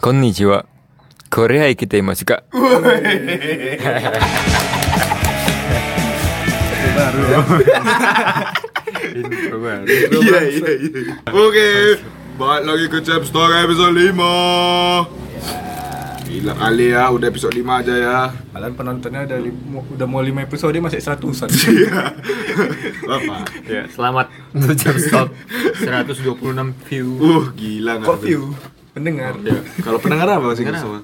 こんにちは。これは生きていますか baru ya Intro baru. Iya iya iya. Oke, balik lagi ke Chap Story episode 5 Gila kali ya, udah episode 5 aja ya Padahal penontonnya ada lim- udah mau 5 episode masih seratusan Bapak Ya, selamat untuk jam stop 126 view. Uh, gila Kok nggak view? Pendengar Ya, Kalau pendengar apa sih Pendengar semua?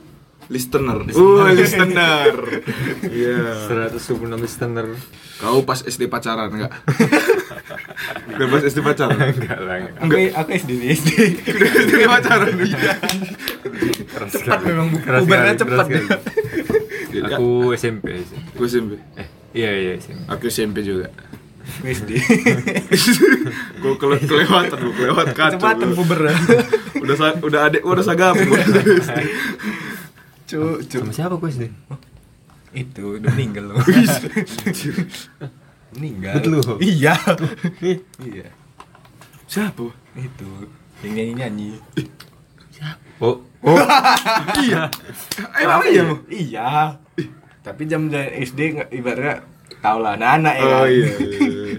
Listener Uh, listener Iya 126 listener. Kau pas SD pacaran enggak? Udah pas SD pacaran? Enggak lah. enggak. Aku, aku SD nih SD Udah SD pacaran? Iya Cepat memang, pubernya sekali, cepat. sekali. Aku SMP. Gue SMP Eh, iya iya SMP. Aku SMP juga Aku SD Gue kele kelewatan, gue kelewat kacau Kecepatan gua. puber Udah sa udah adik gua udah sagap gua. Cu, cu Sama siapa gue SD? Itu udah meninggal loh Meninggal Betul lu? Iya Iya Siapa? Itu Yang nyanyi-nyanyi Oh, iya. Emang iya mau? Iya Tapi jam SD nggak ibaratnya Tau lah anak-anak ya Oh kan? iya. iya.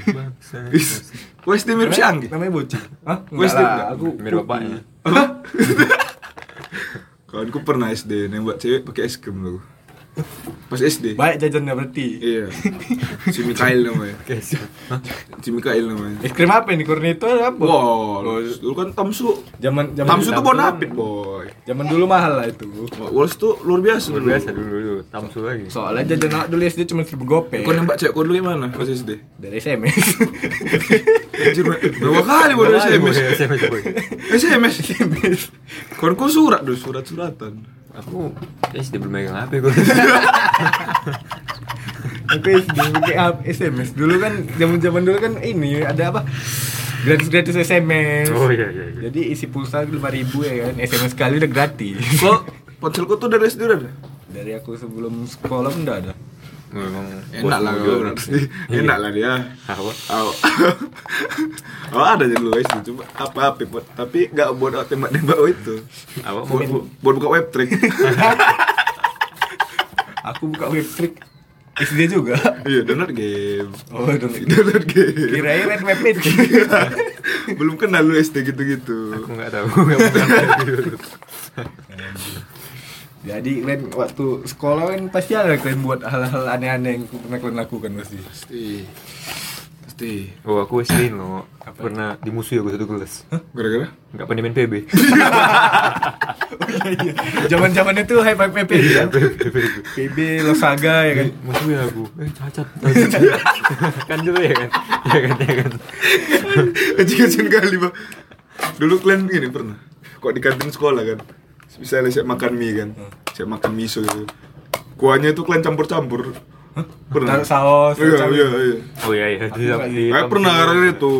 Gua SD mirip si Anggi. Namanya bocah Hah? Lah, enggak? Aku Mirip bapaknya. Kawanku pernah SD nembak cewek pakai es krim loh. Pas SD. Baik jajannya berarti Iya. Si Mikael namanya. Hah? Si Mikael namanya. Es krim apa ini? Cornetto apa? Wow, dulu kan Tamsu. Zaman zaman Tamsu tuh bonapit, boy. Zaman dulu mahal lah itu. Walls tuh luar biasa Luar biasa dulu dulu. Tamsu lagi. Soalnya jajan anak dulu SD cuma seribu gopek. Kau nembak cewek kau dulu gimana pas SD? Dari SMS. Anjir, berapa kali baru SMS? SMS boy. SMS. SMS. Kau surat dulu, surat-suratan. Aku SD belum megang HP gue. Aku SD pakai SMS. Dulu kan zaman-zaman dulu kan ini ada apa? Gratis-gratis SMS. Oh iya iya. iya. Jadi isi pulsa 5000 ya kan. SMS sekali udah gratis. Kok ponselku tuh dari SD udah ada? Dari aku sebelum sekolah pun udah ada. Memang Enak lah kau berarti. Enak lah dia. Apa? Oh, oh ada aja dulu SD cuma apa apa buat tapi nggak buat tembak tembak itu. Apa? Buat, buat, buat buka web trick. Aku buka web trick SD juga. iya download game. Oh, dong. Download game. Kirain red web itu. Belum kenal lu SD gitu-gitu. Aku nggak tahu. Jadi kalian waktu sekolah kan pasti ada kalian buat hal-hal aneh-aneh yang pernah kalian lakukan pasti. Pasti. Pasti. Oh aku SD lo pernah dimusuhi aku satu kelas. Gara-gara? Nggak pandai main PB. Zaman-zaman itu hype hype PB ya. PB Losaga ya kan. Musuhi aku. Eh cacat. kan dulu ya kan. Ya kan ya kan. Anjing-anjing kali, Bang. Dulu kalian gini pernah? Kok di kantin sekolah kan? Misalnya saya makan mie kan. Saya makan miso gitu. Kuahnya itu kalian campur-campur. Pernah? Taruh saus, Iya, iya, iya. Oh iya iya. Di, di, Kayak pernah karena itu.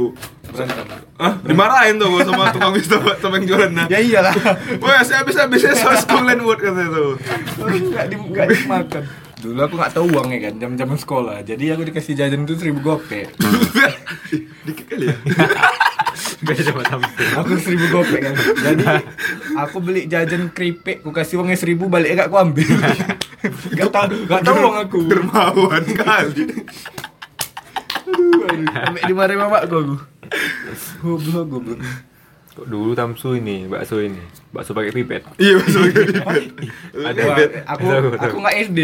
Berantem. Hah? Dimarahin tuh gua sama tukang sama, sama yang jualan nah. Ya iyalah. Wah, saya habis habisnya saus kalian buat kata itu. Enggak di enggak dimakan. Dulu aku nggak tahu uang ya kan, jam-jaman sekolah. Jadi aku dikasih jajan itu seribu gopek. Dikit kali ya. Beda sama Tamsu. Aku seribu gopek kan. Jadi aku beli jajan keripik, aku kasih uangnya seribu balik gak aku ambil. Gak tahu, gak tahu uang aku. Dermawan kali. Aduh, aduh. Sampai dimarahin mama aku. aku. Goblok, goblok. Kok dulu Tamsu ini, bakso ini. Bakso pakai pipet. Iya, Ada Wah, pipet. aku Tahu, tahu. aku nggak SD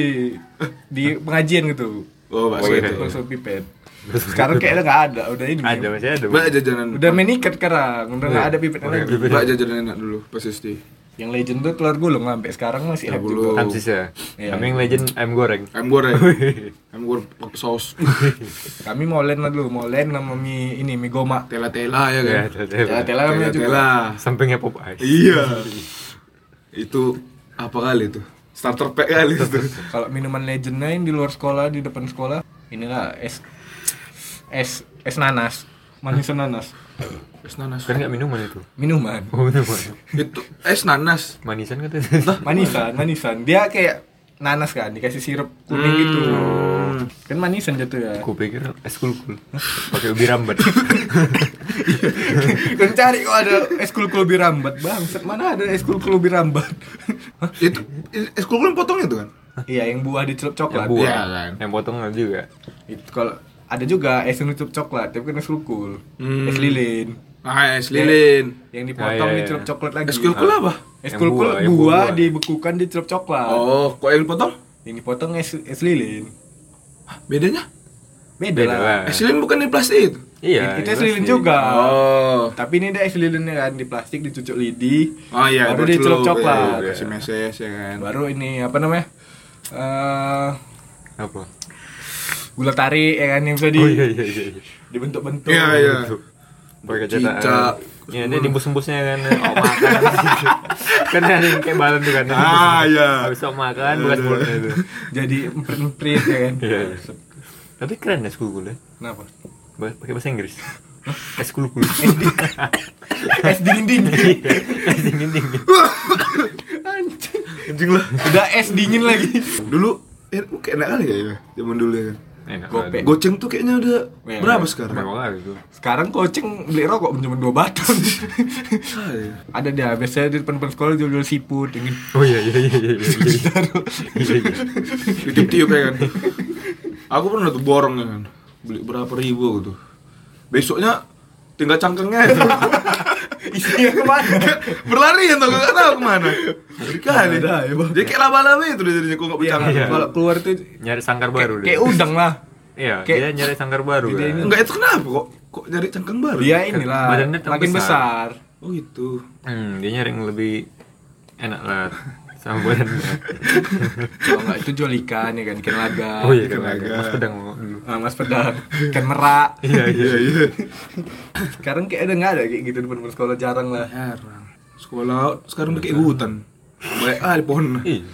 di pengajian gitu. Oh, bakso Oh, itu. Bakso pipet. Sekarang kayaknya nggak ada, udah ini. Ada masih ada. Mbak jajanan. Udah main ikat sekarang, udah nggak ada pipet lagi. Mbak jajanan enak dulu pas SD. Yang legend tuh telur gulung sampai sekarang masih ada gulung. juga. Tamsis ya. Iya. Kami yang legend ayam goreng. Ayam goreng. Ayam goreng pakai saus. Kami molen lah dulu, molen sama mie ini mie goma. Tela-tela ya kan. Ya, tela-tela. Juga. Tela-tela. Sampingnya pop ice. Iya. Itu apa kali itu? Starter pack kali itu. Kalau minuman legend lain di luar sekolah, di depan sekolah, inilah es es es nanas, manis nanas. Es nanas. Kan nggak minuman itu. Minuman. Oh minuman. Itu es nanas. Manisan katanya. Manisan, manisan. Dia kayak nanas kan, dikasih sirup kuning gitu. Kan manisan jatuh ya. Aku pikir eskul kul. Pakai ubi rambat. kan cari kok ada eskul klubi rambat bang mana ada eskul klubi rambat Hah? Itu es kul kul potongnya tuh kan? iya yang buah dicelup Yang coklat buah. Iya, kan. Yang potong juga. itu kalau ada juga es yang dicelup coklat tapi kan es kul Hmm. es lilin Ah, es lilin. yang dipotong Ah, iya, iya. dicelup coklat lagi Es kul kul apa? es Yang kul kul buah, buah, buah. dibekukan dicelup coklat Oh, kok yang potong? yang dipotong es es lilin Hah, Bedanya? beda, Beda lah. Es lilin bukan di plastik itu. Iya. itu es lilin sih. juga Oh. tapi ini ada es lilinnya kan di plastik dicucuk lidi Oh iya, baru dicelup celup, coklat iya, Kasih meses ya kan. baru ini apa namanya eh Apa? Gula tarik ya kan yang bisa di Oh iya iya iya. dibentuk-bentuk Iya, iya. Pakai Cicak. cetakan. Iya, ini diembus-embusnya kan. Oh, makan. kan ada yang kayak balon tuh kan. Ah, iya. Habis sok makan bekas mulutnya itu. jadi emprit-emprit ya kan Iya. iya. Tapi keren ya eskul kul ya. kenapa Pakai bahasa Inggris. Es dingin dingin Es dingin dingin. anjing Anjing lah. udah es dingin lagi Dulu eh, kayak enak kali ya, zaman dulu ya kan. Gope. Goceng tuh kayaknya udah Iya, berapa iya. sekarang? Mewah kali tuh. sekarang koceng beli rokok cuma dua batang Ah, iya. ada dia biasanya di depan depan sekolah jual-jual siput dingin Oh iya iya iya iya iya. Iya iya. Ditiup-tiup ya kan. Aku pernah tuh borong ya kan. Beli berapa ribu gitu. Besoknya tinggal cangkengnya itu. Isinya ke mana Berlari ya tuh gak tahu ke mana. Jadi kali. Ada ya, Bang. Jadi kayak laba-laba itu dia jadinya kok gak Iya, bercangkeng. Iya. kalau keluar tuh Nyari sangkar baru kayak udang lah Iya, kayak- dia nyari sangkar baru Dia kan. ini- Enggak itu kenapa kok kok nyari cangkeng baru? dia inilah badannya makin terbesar. besar Oh gitu. Hmm, dia nyari yang lebih enak lah sama badannya. kalau nggak itu jual ikan ya kan ikan laga Oh iya Ikan kan naga. Mas pedang mau dulu. Ah, mas pedang ikan merak Iya iya. Iya iya. sekarang kayak ada nggak ada kayak gitu di depan sekolah jarang lah Jarang. Sekolah sekarang udah kayak hutan. Banyak ah di pohon. Iya.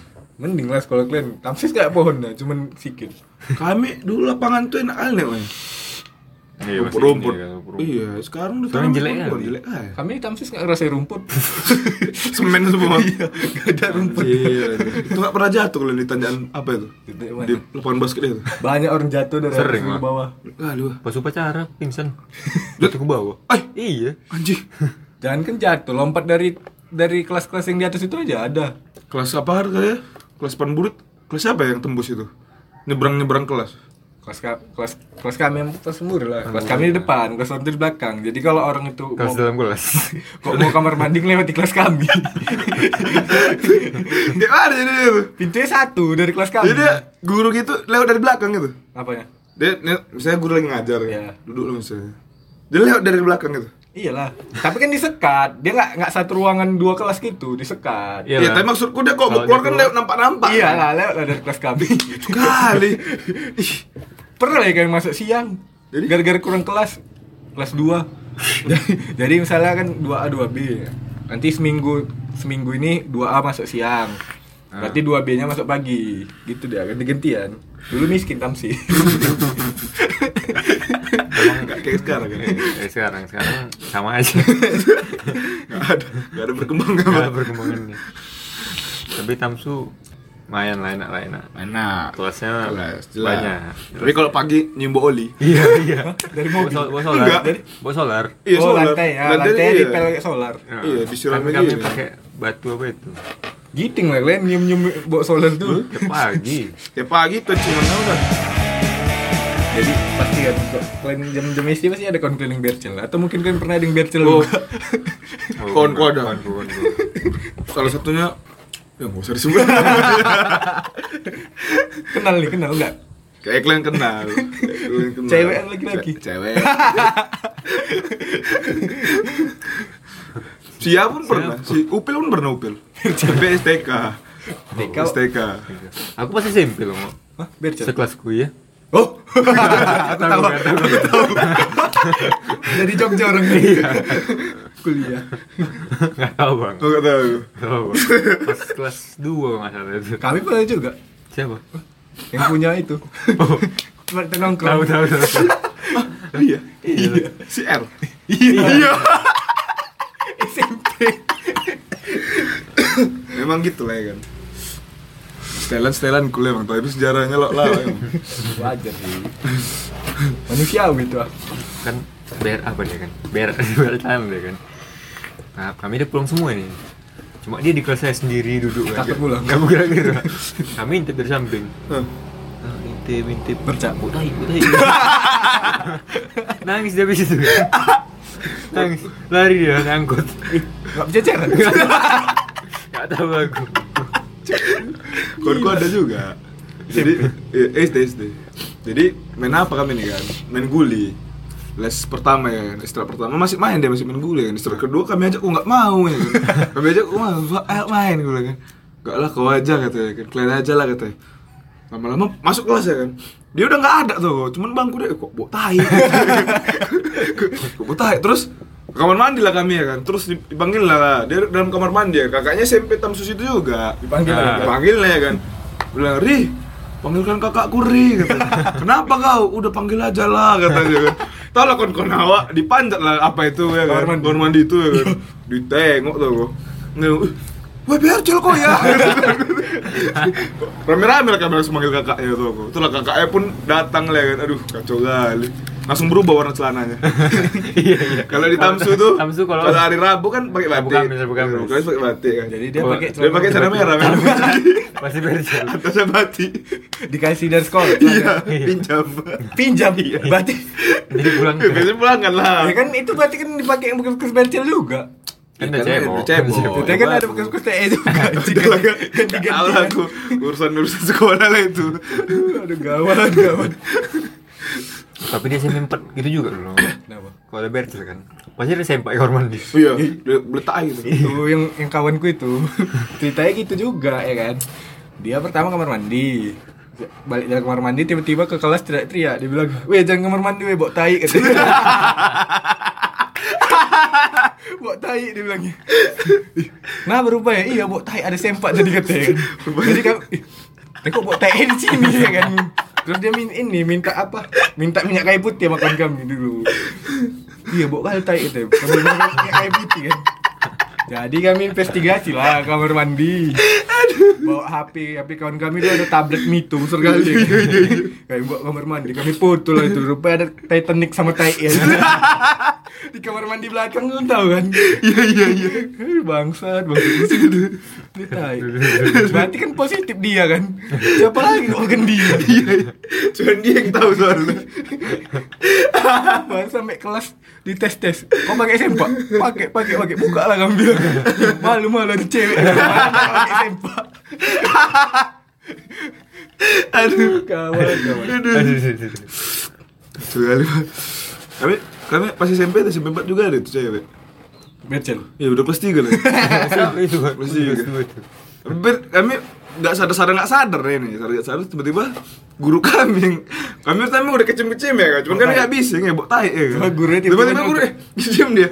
mending lah sekolah kalian tamsis kayak pohon ya cuman sikit Kami dulu lapangan tuh enak Wei. Iya, ini kan, rumput. Iya, sekarang udah Sekarang tanam jelek pohon, kali. jelek aja. kami di tamsis nggak ngerasain rumput Semen semua. iya nggak ada rumput Iya, itu nggak pernah jatuh kalau di tanjakan apa itu? Di lapangan basket itu. banyak orang jatuh dari Sering, atas ke bawah wah. Pas upacara pingsan. Jatuh ke bawah. Ay, Iya. anjing. jangan kan jatuh lompat dari dari kelas-kelas yang di atas itu aja ada Kelas apa harga ya? Kelas panburut. Kelas apa yang tembus itu? Nyebrang-nyebrang kelas. Kelas ka- kelas kelas kami yang kelas sembur lah kelas kami di depan kelas lantai di belakang jadi kalau orang itu Kelas mau, dalam kelas. kok mau kamar mandi lewat di kelas kami Kayak mana jadi dia tuh? pintunya satu dari kelas kami Jadi dia guru gitu lewat dari belakang gitu. apanya Dia, dia- misalnya guru lagi ngajar ya. Duduk lah misalnya. Dia lewat dari belakang gitu. iyalah tapi kan disekat dia nggak nggak satu ruangan dua kelas gitu disekat Iya tapi maksudku dia kok keluar kan lewat nampak-nampak. iya lah lewat lah dari kelas kami Kali. Pernah ya kan masuk siang Jadi? gara-gara kurang kelas kelas 2 jadi, jadi misalnya kan 2A 2B nanti seminggu seminggu ini 2A masuk siang berarti 2B nya masuk pagi gitu dia ganti-gantian dulu miskin tamsi Emang nggak kayak sekarang kan? Eh, sekarang sekarang sama aja. Nggak ada, nggak ada berkembang Nggak ada kan? perkembangannya. Tapi Tamsu lumayan lah enak lah enak. Enak. Kelasnya Kelas, jelas. banyak. Tapi kalau pagi nyimbo oli. Iya iya. dari mobil bawa solar. Enggak. Bawa solar. Iya, oh solar. lantai ya Lantai lantai iya. di pel solar Iya, disiram kami, lagi kami ini. pakai batu apa itu? giting lah kalian nyium nyium bawa solar tuh Tiap pagi. Ya pagi tuh cuma udah. jadi pasti kan kalian jam-jam istri pasti ada kon keliling bercel atau mungkin kalian pernah ada yang bercel Oh. juga Kawan-kawan ada. Kawan-kawan, kawan. Salah satunya ya nggak usah disebut. kenal nih kenal nggak Kayak kalian kenal. Kayak kalian kenal. Cewek? Ce- Cewek. Sia pun pernah, si Upil pun pernah Upil. Tapi STK. TK. STK. Aku pasti SMP loh. Hah, Sekelasku ya. oh aku tahu aku tahu jadi Jogja orang ini kuliah Enggak tahu, Bang. Oh nggak tahu. Nggak tahu, Bang. Pas kelas 2 masalah itu. kami pernah juga Siapa? yang punya itu cuma kita Tahu nongkrong tahu tahu. Iya. Iya. Si R. iya SMP Memang gitu lah ya kan. setelan setelan kuliah emang tapi sejarahnya lo lah emang. wajar sih manusiawi itu ah kan bayar apa dia kan? Bayar bayar tanah dia kan. Nah kami udah pulang semua nih cuma dia di kelas saya sendiri duduk Takut pulang. bergerak gerak kami intip dari samping. Nah, intip intip. Bercak. butai butai nangis dia habis itu nangis. Lari dia ngangkut nggak bisa ceret nggak tahu aku. Kawanku ada juga. Jadi eh, SD SD. Jadi main apa kami nih kan? Main guli. Les pertama ya istirahat pertama masih main dia masih main guli kan. Istirahat kedua kami ajak kok nggak mau ya kan. Kami ajak kok mau, "Pak, ayo main gue kan. Gak lah kau aja katanya kan, kalian aja lah katanya. Lama-lama masuk kelas ya kan. Dia udah nggak ada tuh, cuman bangku dia kok bau tai. kok bau tai. Terus kamar mandi lah kami ya kan. Terus dipanggil lah dia dalam kamar mandi ya. Kakaknya SMP Tamsus itu juga. dipanggil Nah. lah ya kan. Bilang, "Ri, panggilkan kakakku Ri," katanya. "Kenapa kau? Udah panggil aja lah," katanya kan. Tahu lah kon kon awak dipanjat lah apa itu ya kan. Kamar mandi. Itu ya kan. Ditengok tuh kok. Wah biar kok ya Rame-rame lah kami langsung manggil kakaknya tuh kok Itulah kakaknya pun datang lah kan Aduh kacau kali Langsung berubah warna celananya. Iya iya. Kalau di Tamsu tuh Tamsu kalau- kalau hari Rabu kan pakai batik. Kamis, Rabu Kamis. Kamis pakai batik kan. Jadi dia pakai Dia pakai celana merah masih berjalan atasnya batik. Dikasih dari sekolah iya pinjam. Pinjam berarti jadi pulang Ya, biasanya pulang kan lah. Ya kan itu berarti kan dipakai yang bekas-bekas bercel juga. Kan Kan udah cebok cebok. Kita kan ada bekas-bekas TE juga. Kan ganti-ganti. aku. Urusan urusan sekolah lah itu. Aduh gawat gawat tapi dia SMP 4 gitu juga dulu kenapa? Kalau ada bercel kan. Pasti ada sempak kamar mandi iya dia beletak gitu itu yang yang kawanku itu. Ceritanya gitu juga ya kan? Dia pertama kamar mandi. Balik dari kamar mandi tiba-tiba ke kelas teriak-teriak. Dia bilang weh jangan kamar mandi weh bok tai. Katanya bok tai dia bilangnya nah berubah ya iya bok tai ada sempak tadi katanya jadi kan tapi kok bok tai di sini ya kan terus dia min ini minta apa? Minta minyak kayu putih makan kami dulu. Iya bok kali tai katanya Kami minyak kayu putih kan. Jadi kami investigasi lah kamar mandi. Bawa HP HP kawan kami itu ada tablet Mitu besar kali kami bawa kamar mandi kami foto lah itu. Rupanya ada Titanic sama Tai ya. Di kamar mandi belakang lu tahu kan? Iya iya iya. Bangsat bangsat ini Tai berarti kan positif dia kan siapa lagi organ dia cuman dia yang tahu soalnya Bang sampai kelas di tes tes. Kau pakai sempak? Pakai pakai pakai buka lah bilang. Malu malu ada cewek. Pakai sempak? Aduh kawan kawan. Aduh, aduh, aduh. sekali kami kami pas SMP SMP 4 juga ada tuh cewek Bercel. ya udah kelas 3 lah itu kan Kelas tiga. Hampir kami nggak sadar sadar nggak sadar ya nih sadar nggak sadar tiba-tiba guru kami yang kami pertama udah kecim-kecim ya kan cuman kan nggak bisa ya bok tai ya. Kan gurunya tiba-tiba guru eh diam dia.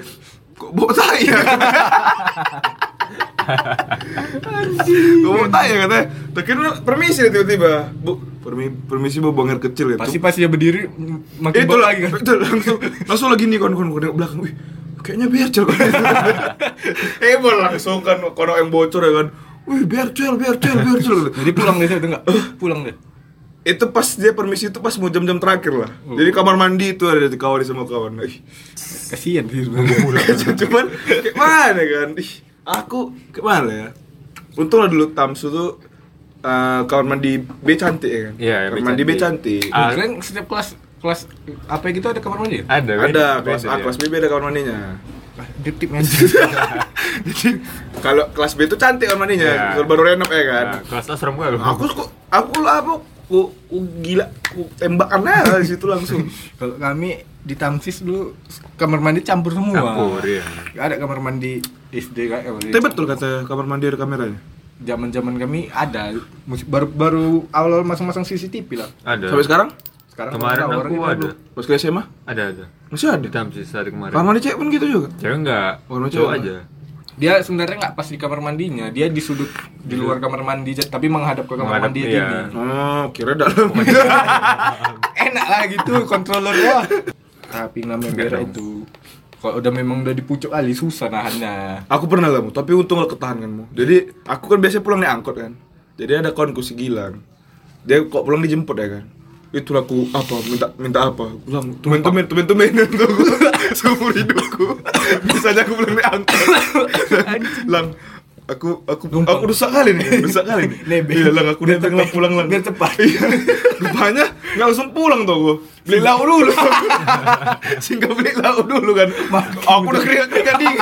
Kok bok tai ya? Kok bok tai ya katanya. Tak kira permisi dia tiba-tiba. Bu permi permisi bu buang air kecil ya Pasti pas dia berdiri makin itu bau lagi. kan. itu langsung langsung lagi nih kon kon kon belakang. Wih kayaknya bercel kon eh langsung kan kono yang bocor ya kan wih bercel bercel bercel Jadi pulang deh itu enggak? Pulang deh. itu pas dia permisi itu pas mau jam-jam terakhir lah jadi kamar mandi itu ada di kawan sama kawan Ih, Kasihan sih sebenarnya. cuman kayak mana kan Ih, aku kayak mana ya untung lah dulu Tamsu tuh eh, kamar mandi B cantik ya kan Iya, B kamar mandi B cantik. Ah. Kalian setiap kelas kelas apa gitu ada kamar mandi ya? ada kan? ada kelas A kelas B beda kamar mandinya Dip dip men. Jadi kalau kelas B itu cantik kamar mandinya, Ya. baru renov ya kan. Nah, kelas A serem? Aku kok aku lah aku aku, aku gila, aku tembakan aja di situ langsung. Kalau kami di Tamsis dulu kamar mandi campur semua. Campur, iya. Gak ada kamar mandi SD kan? Tapi betul kata kamar mandi ada kameranya. Zaman-zaman kami ada baru baru awal-awal masang-masang CCTV lah. Ada. Sampai sekarang Sekarang Kemarin aku ada. pas ke SMA Ada ada. masih Di ada. Tamsis hari kemarin. Kamar mandi cewek pun gitu juga. Cewek enggak. Oh, no, Cowok cewek. aja. Dia sebenarnya nggak pas di kamar mandinya, dia di sudut di luar kamar mandi tapi menghadap ke kamar Menghadap, mandi iya. ini. Oh, kira dalam. Enak lah gitu kontroler wah. Tapi namanya dong. itu. Kalau udah memang udah di pucuk kali susah nahannya. aku pernah lah, Mu. tapi untung lah ketahan kan, Mu. Jadi, aku kan biasanya pulang naik angkot kan. jadi ada kawanku si Gilang dia kok pulang dijemput ya kan itu aku apa? Minta minta apa? Aku bilang tumen tumen tumen tumen. Tuh seumur hidupku. Biasanya aku pulang naik angkot lang aku aku aku rusak kali nih. Rusak kali nih. Iya lang aku datang lang pulang lang. Biar cepat. iya. Rupanya nggak langsung pulang tuh aku. Beli lauk dulu. Sehingga beli lauk dulu kan. Aku udah keringat keringat dingin.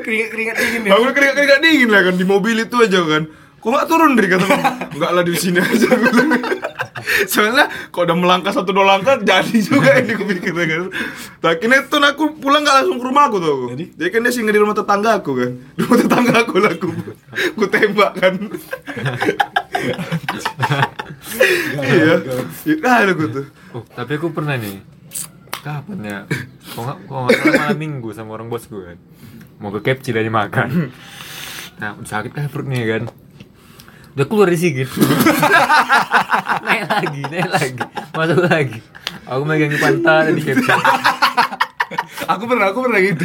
Keringat keringat dingin ya. Aku udah keringat keringat dingin lah kan di mobil itu aja kan. Kok nggak turun dari kata Enggak lah di sini aja. bilang. Soalnya kok udah melangkah satu dua langkah jadi juga ini aku pikir ya kan. Nah, kini tuh aku pulang nggak langsung ke rumah aku tuh. aku. Jadi? Jadi kan dia singgah di rumah tetangga aku kan. Di rumah tetangga aku lah aku. Aku tembak kan. iya. Iya aku tuh. Oh, tapi aku pernah nih. Kapan ya? Kok nggak kok nggak salah malam minggu sama orang bos gue kan. Mau ke KFC dari makan. Nah, udah sakit kan perutnya kan. Udah keluar di sikit. naik lagi, naik lagi. Masuk lagi. Aku megang pantat di KFC. aku pernah aku pernah gitu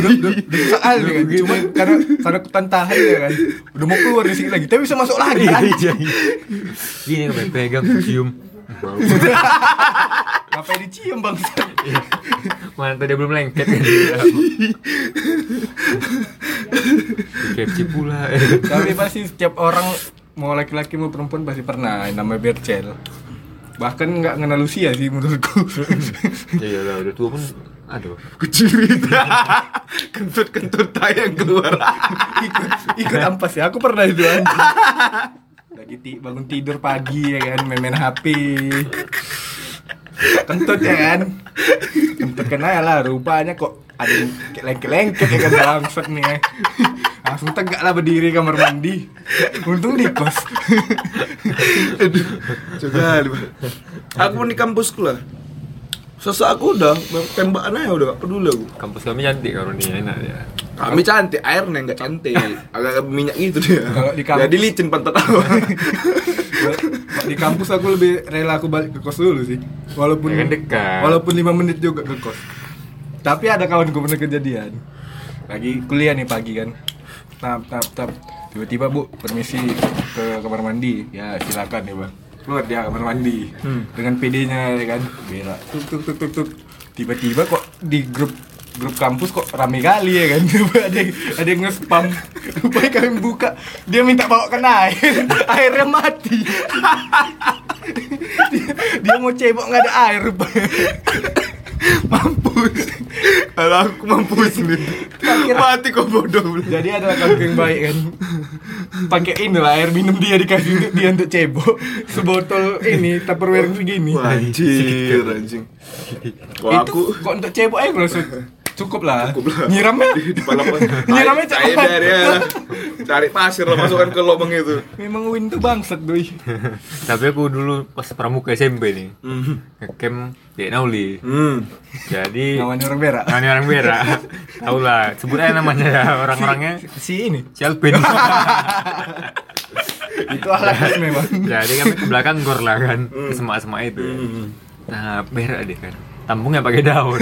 udah udah kan cuma karena karena ketantahan ya kan udah mau keluar di sini lagi tapi bisa masuk lagi iya. Gini kan pegang cium. Ngapain dicium bang Mana tadi belum lengket kan. KFC pula. tapi pasti setiap orang mau laki-laki mau perempuan pasti pernah namanya bercel bahkan nggak kenal usia sih menurutku Iya lah, udah tua pun aduh. Kucirit. Kentut-kentut tayang keluar. ikut ikut ampas ya aku pernah itu anjing lagi ti bangun tidur pagi ya kan main-main HP kentut ya kan kentut kena ya lah rupanya kok ada yang kayak lengket-lengket ya kan bangsat nih ya. langsung tegak lah berdiri kamar mandi untung di kos Aduh, coba Aku pun di kampusku lah. Sesak aku udah tembakan aja udah gak peduli aku. Kampus kami cantik kalau nih enak ya. Kami cantik, airnya nggak cantik, agak minyak gitu dia. Kalau di kampus- Jadi licin pantat aku. di kampus aku lebih rela aku balik ke kos dulu sih walaupun Ya kan dekat. walaupun lima menit juga ke kos tapi ada kawan gue pernah kejadian. Lagi kuliah nih pagi kan. Tap tap tap. Tiba-tiba bu permisi ke kamar mandi. Ya silakan ya bang. Keluar dia kamar mandi. Dengan PD-nya ya kan. Berak tuk tuk tuk tuk tuk. Tiba-tiba kok di grup grup kampus kok rame kali ya kan. Ada yang- ada yang nge-spam. Rupanya kami buka. Dia minta bawakan air airnya mati. Dia, dia mau cebok nggak ada air rupanya mampus. Kalau aku mampus nih. Mati kok bodoh. jadi ada yang baik kan pakai inilah air minum dia dikasih dia untuk cebok sebotol ini tupperware segini Anjir, anjing. Wah, itu aku kok untuk cebok aja langsung cukup lah Cukup lah. nyiramnya di kepala nyiramnya Cari cepat dari ya. Cari pasir lah masukkan ke lubang itu. memang win tuh bangsat doi Tapi aku dulu pas pramuka SMP nih. Hmm. Ngecamp di Nauli. Hmm. Jadi namanya orang berak Nani orang berak. Tahu lah, sebut aja namanya ya orang-orangnya si ini si Alvin. itu alat memang Jadi kami ke belakang gor lah kan, ke semak-semak itu. Hmm. Nah, berak deh kan. Tampungnya pakai daun.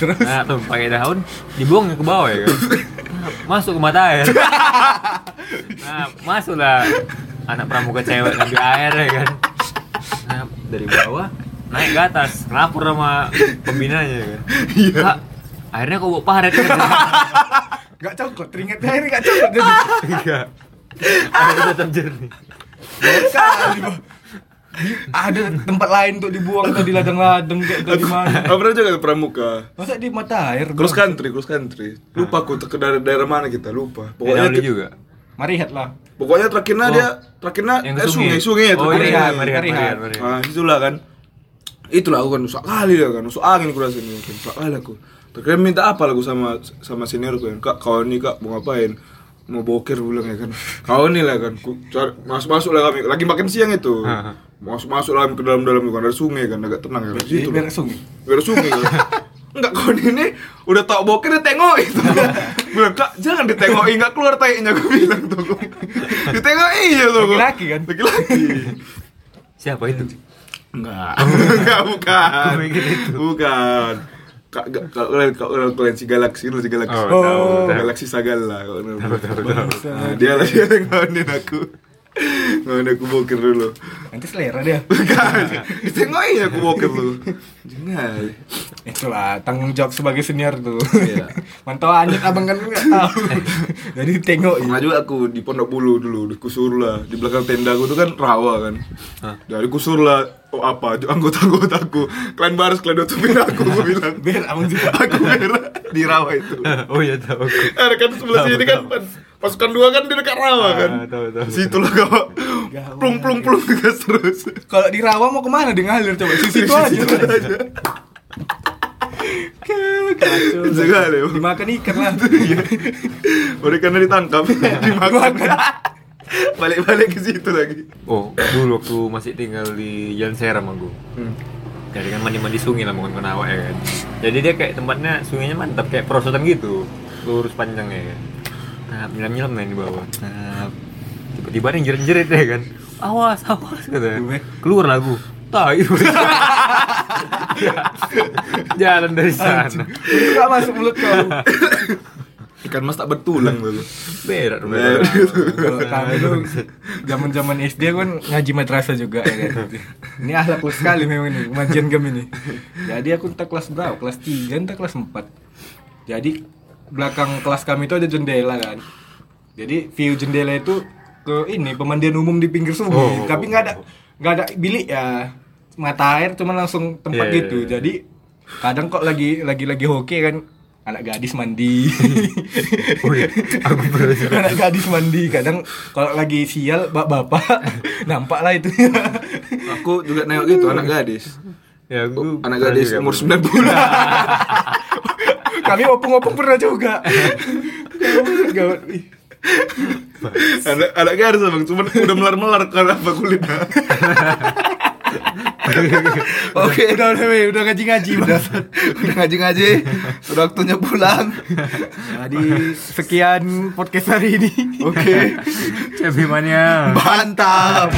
Terus Nah, tuh pakai daun, dibuangnya ke bawah ya kan. Masuk ke mata air. Nah, masuklah anak pramuka cewek ngambil air ya kan. Nah, dari bawah naik ke atas, lapor sama pembinanya ya kan. Kak, airnya kok bawa paret kan? nggak cokot teringat air nggak cokot jadi Enggak. Airnya tetap jernih. Di- ada tempat lain untuk dibuang atau di ladang-ladang kayak atau di mana Apa pernah juga ke pramuka? masa di mata air Cross country, cross country. Lupa aku ke daerah, daerah mana kita, lupa. Pokoknya Nauli juga. marihat lah pokoknya terakhirnya Oh. dia terakhirnya Yang eh, sungai, sungai. ya Oh terakhirnya. iya, Marihan, Marihan. Marihan, Marihan. Nah, itulah kan. Itulah aku kan usah kali ya kan, usah angin kurasa ini kan, usah kali aku. Terkira minta apa lagu sama sama seniorku kan, kak kau ini kak mau ngapain? Mau boker bilang ya kan. Kau ini lah kan, ku, cari, masuk masuk lah kami, lagi makan siang itu. Masuk masuk lah ke dalam dalam kan ada sungai kan, agak tenang ya. Situ berak sungai Biar sungai kan. Enggak kau ini udah tau boker dia tengok itu. bilang kak jangan ditengok enggak keluar tainya gue bilang tuh. ditengok iya tuh. gua. Laki-laki kan? Laki-laki. Siapa itu? Enggak. Enggak bukan. Mikir itu. Bukan. Kak kalau kalian kalau kalian kalian si galaksi lu si galaksi. Oh, tahu, tahu. Galaksi Sagala kalau Tahu, tahu, tahu. Nah, dia yang ngawinin aku. Nggak ada aku bokir dulu. Nanti selera dia. Ditengoknya aku bokir lu. Jangan. Itulah tanggung jawab sebagai senior tuh. Iya. Mantau anjir abang kan nggak tahu. Jadi tengok Pernah juga aku di Pondok Bulu dulu, di Kusur lah. Di belakang tenda aku tuh kan rawa kan. Hah? Dari Kusur lah, oh apa, anggota-anggota aku. Kalian baris, kalian tutupin aku, aku bilang. biar abang juga. Aku merah di rawa itu. oh iya tahu aku. Ada kan sebelah sini kan. Pasukan dua kan di dekat rawa kan. Ah, tahu, tahu. Situ lah kau plung plung plung gas terus. Kalau di rawa mau ke mana dia ngalir coba? Di situ aja. Kacau. Sekali. Dimakan ikan lah. Udah karena ditangkap, dimakan. Balik-balik ke situ lagi. Oh, dulu waktu masih tinggal di Jalan Seram aku. Jadi kan mandi-mandi sungai lah mungkin Awak ya kan. Jadi dia kayak tempatnya sungainya mantap kayak perosotan gitu. Lurus panjang ya kan. Nah, nyelam-nyelam nah di bawah. Nah, tiba-tiba ada yang jerit-jerit ya kan. Awas, awas kata. Gue. Keluar lagu. Tai. Jalan dari sana. Itu gak masuk mulut kau. Ikan mas tak bertulang dulu. Berat, Berat. kami tuh zaman-zaman SD kan ngaji madrasah juga ya kan. Ini akhlak lu sekali memang ini kemajian kami nih. Jadi aku entah kelas berapa? Kelas 3 entah kelas 4. Jadi belakang kelas kami itu ada jendela kan. Jadi view jendela itu ke ini pemandian umum di pinggir sungai. Oh. Tapi nggak ada nggak ada bilik ya. Mata air cuma langsung tempat Iya, iya, gitu. iya. Jadi kadang kok lagi lagi lagi hoki kan anak gadis mandi. Oh iya, aku anak gadis mandi kadang kalau lagi sial bapak-bapak nampak lah itu Aku juga nengok gitu anak gadis. Ya, aku Anak gadis umur pernah. 9 bulan. Kami opung-opung pernah juga Gawat. Anak anak gadis abang, cuman udah melar-melar karena apa kulitnya. oke udah udah weh, udah ngaji-ngaji udah udah ngaji-ngaji, udah waktunya pulang. jadi sekian podcast hari ini Oke. Cebimania. Mantap.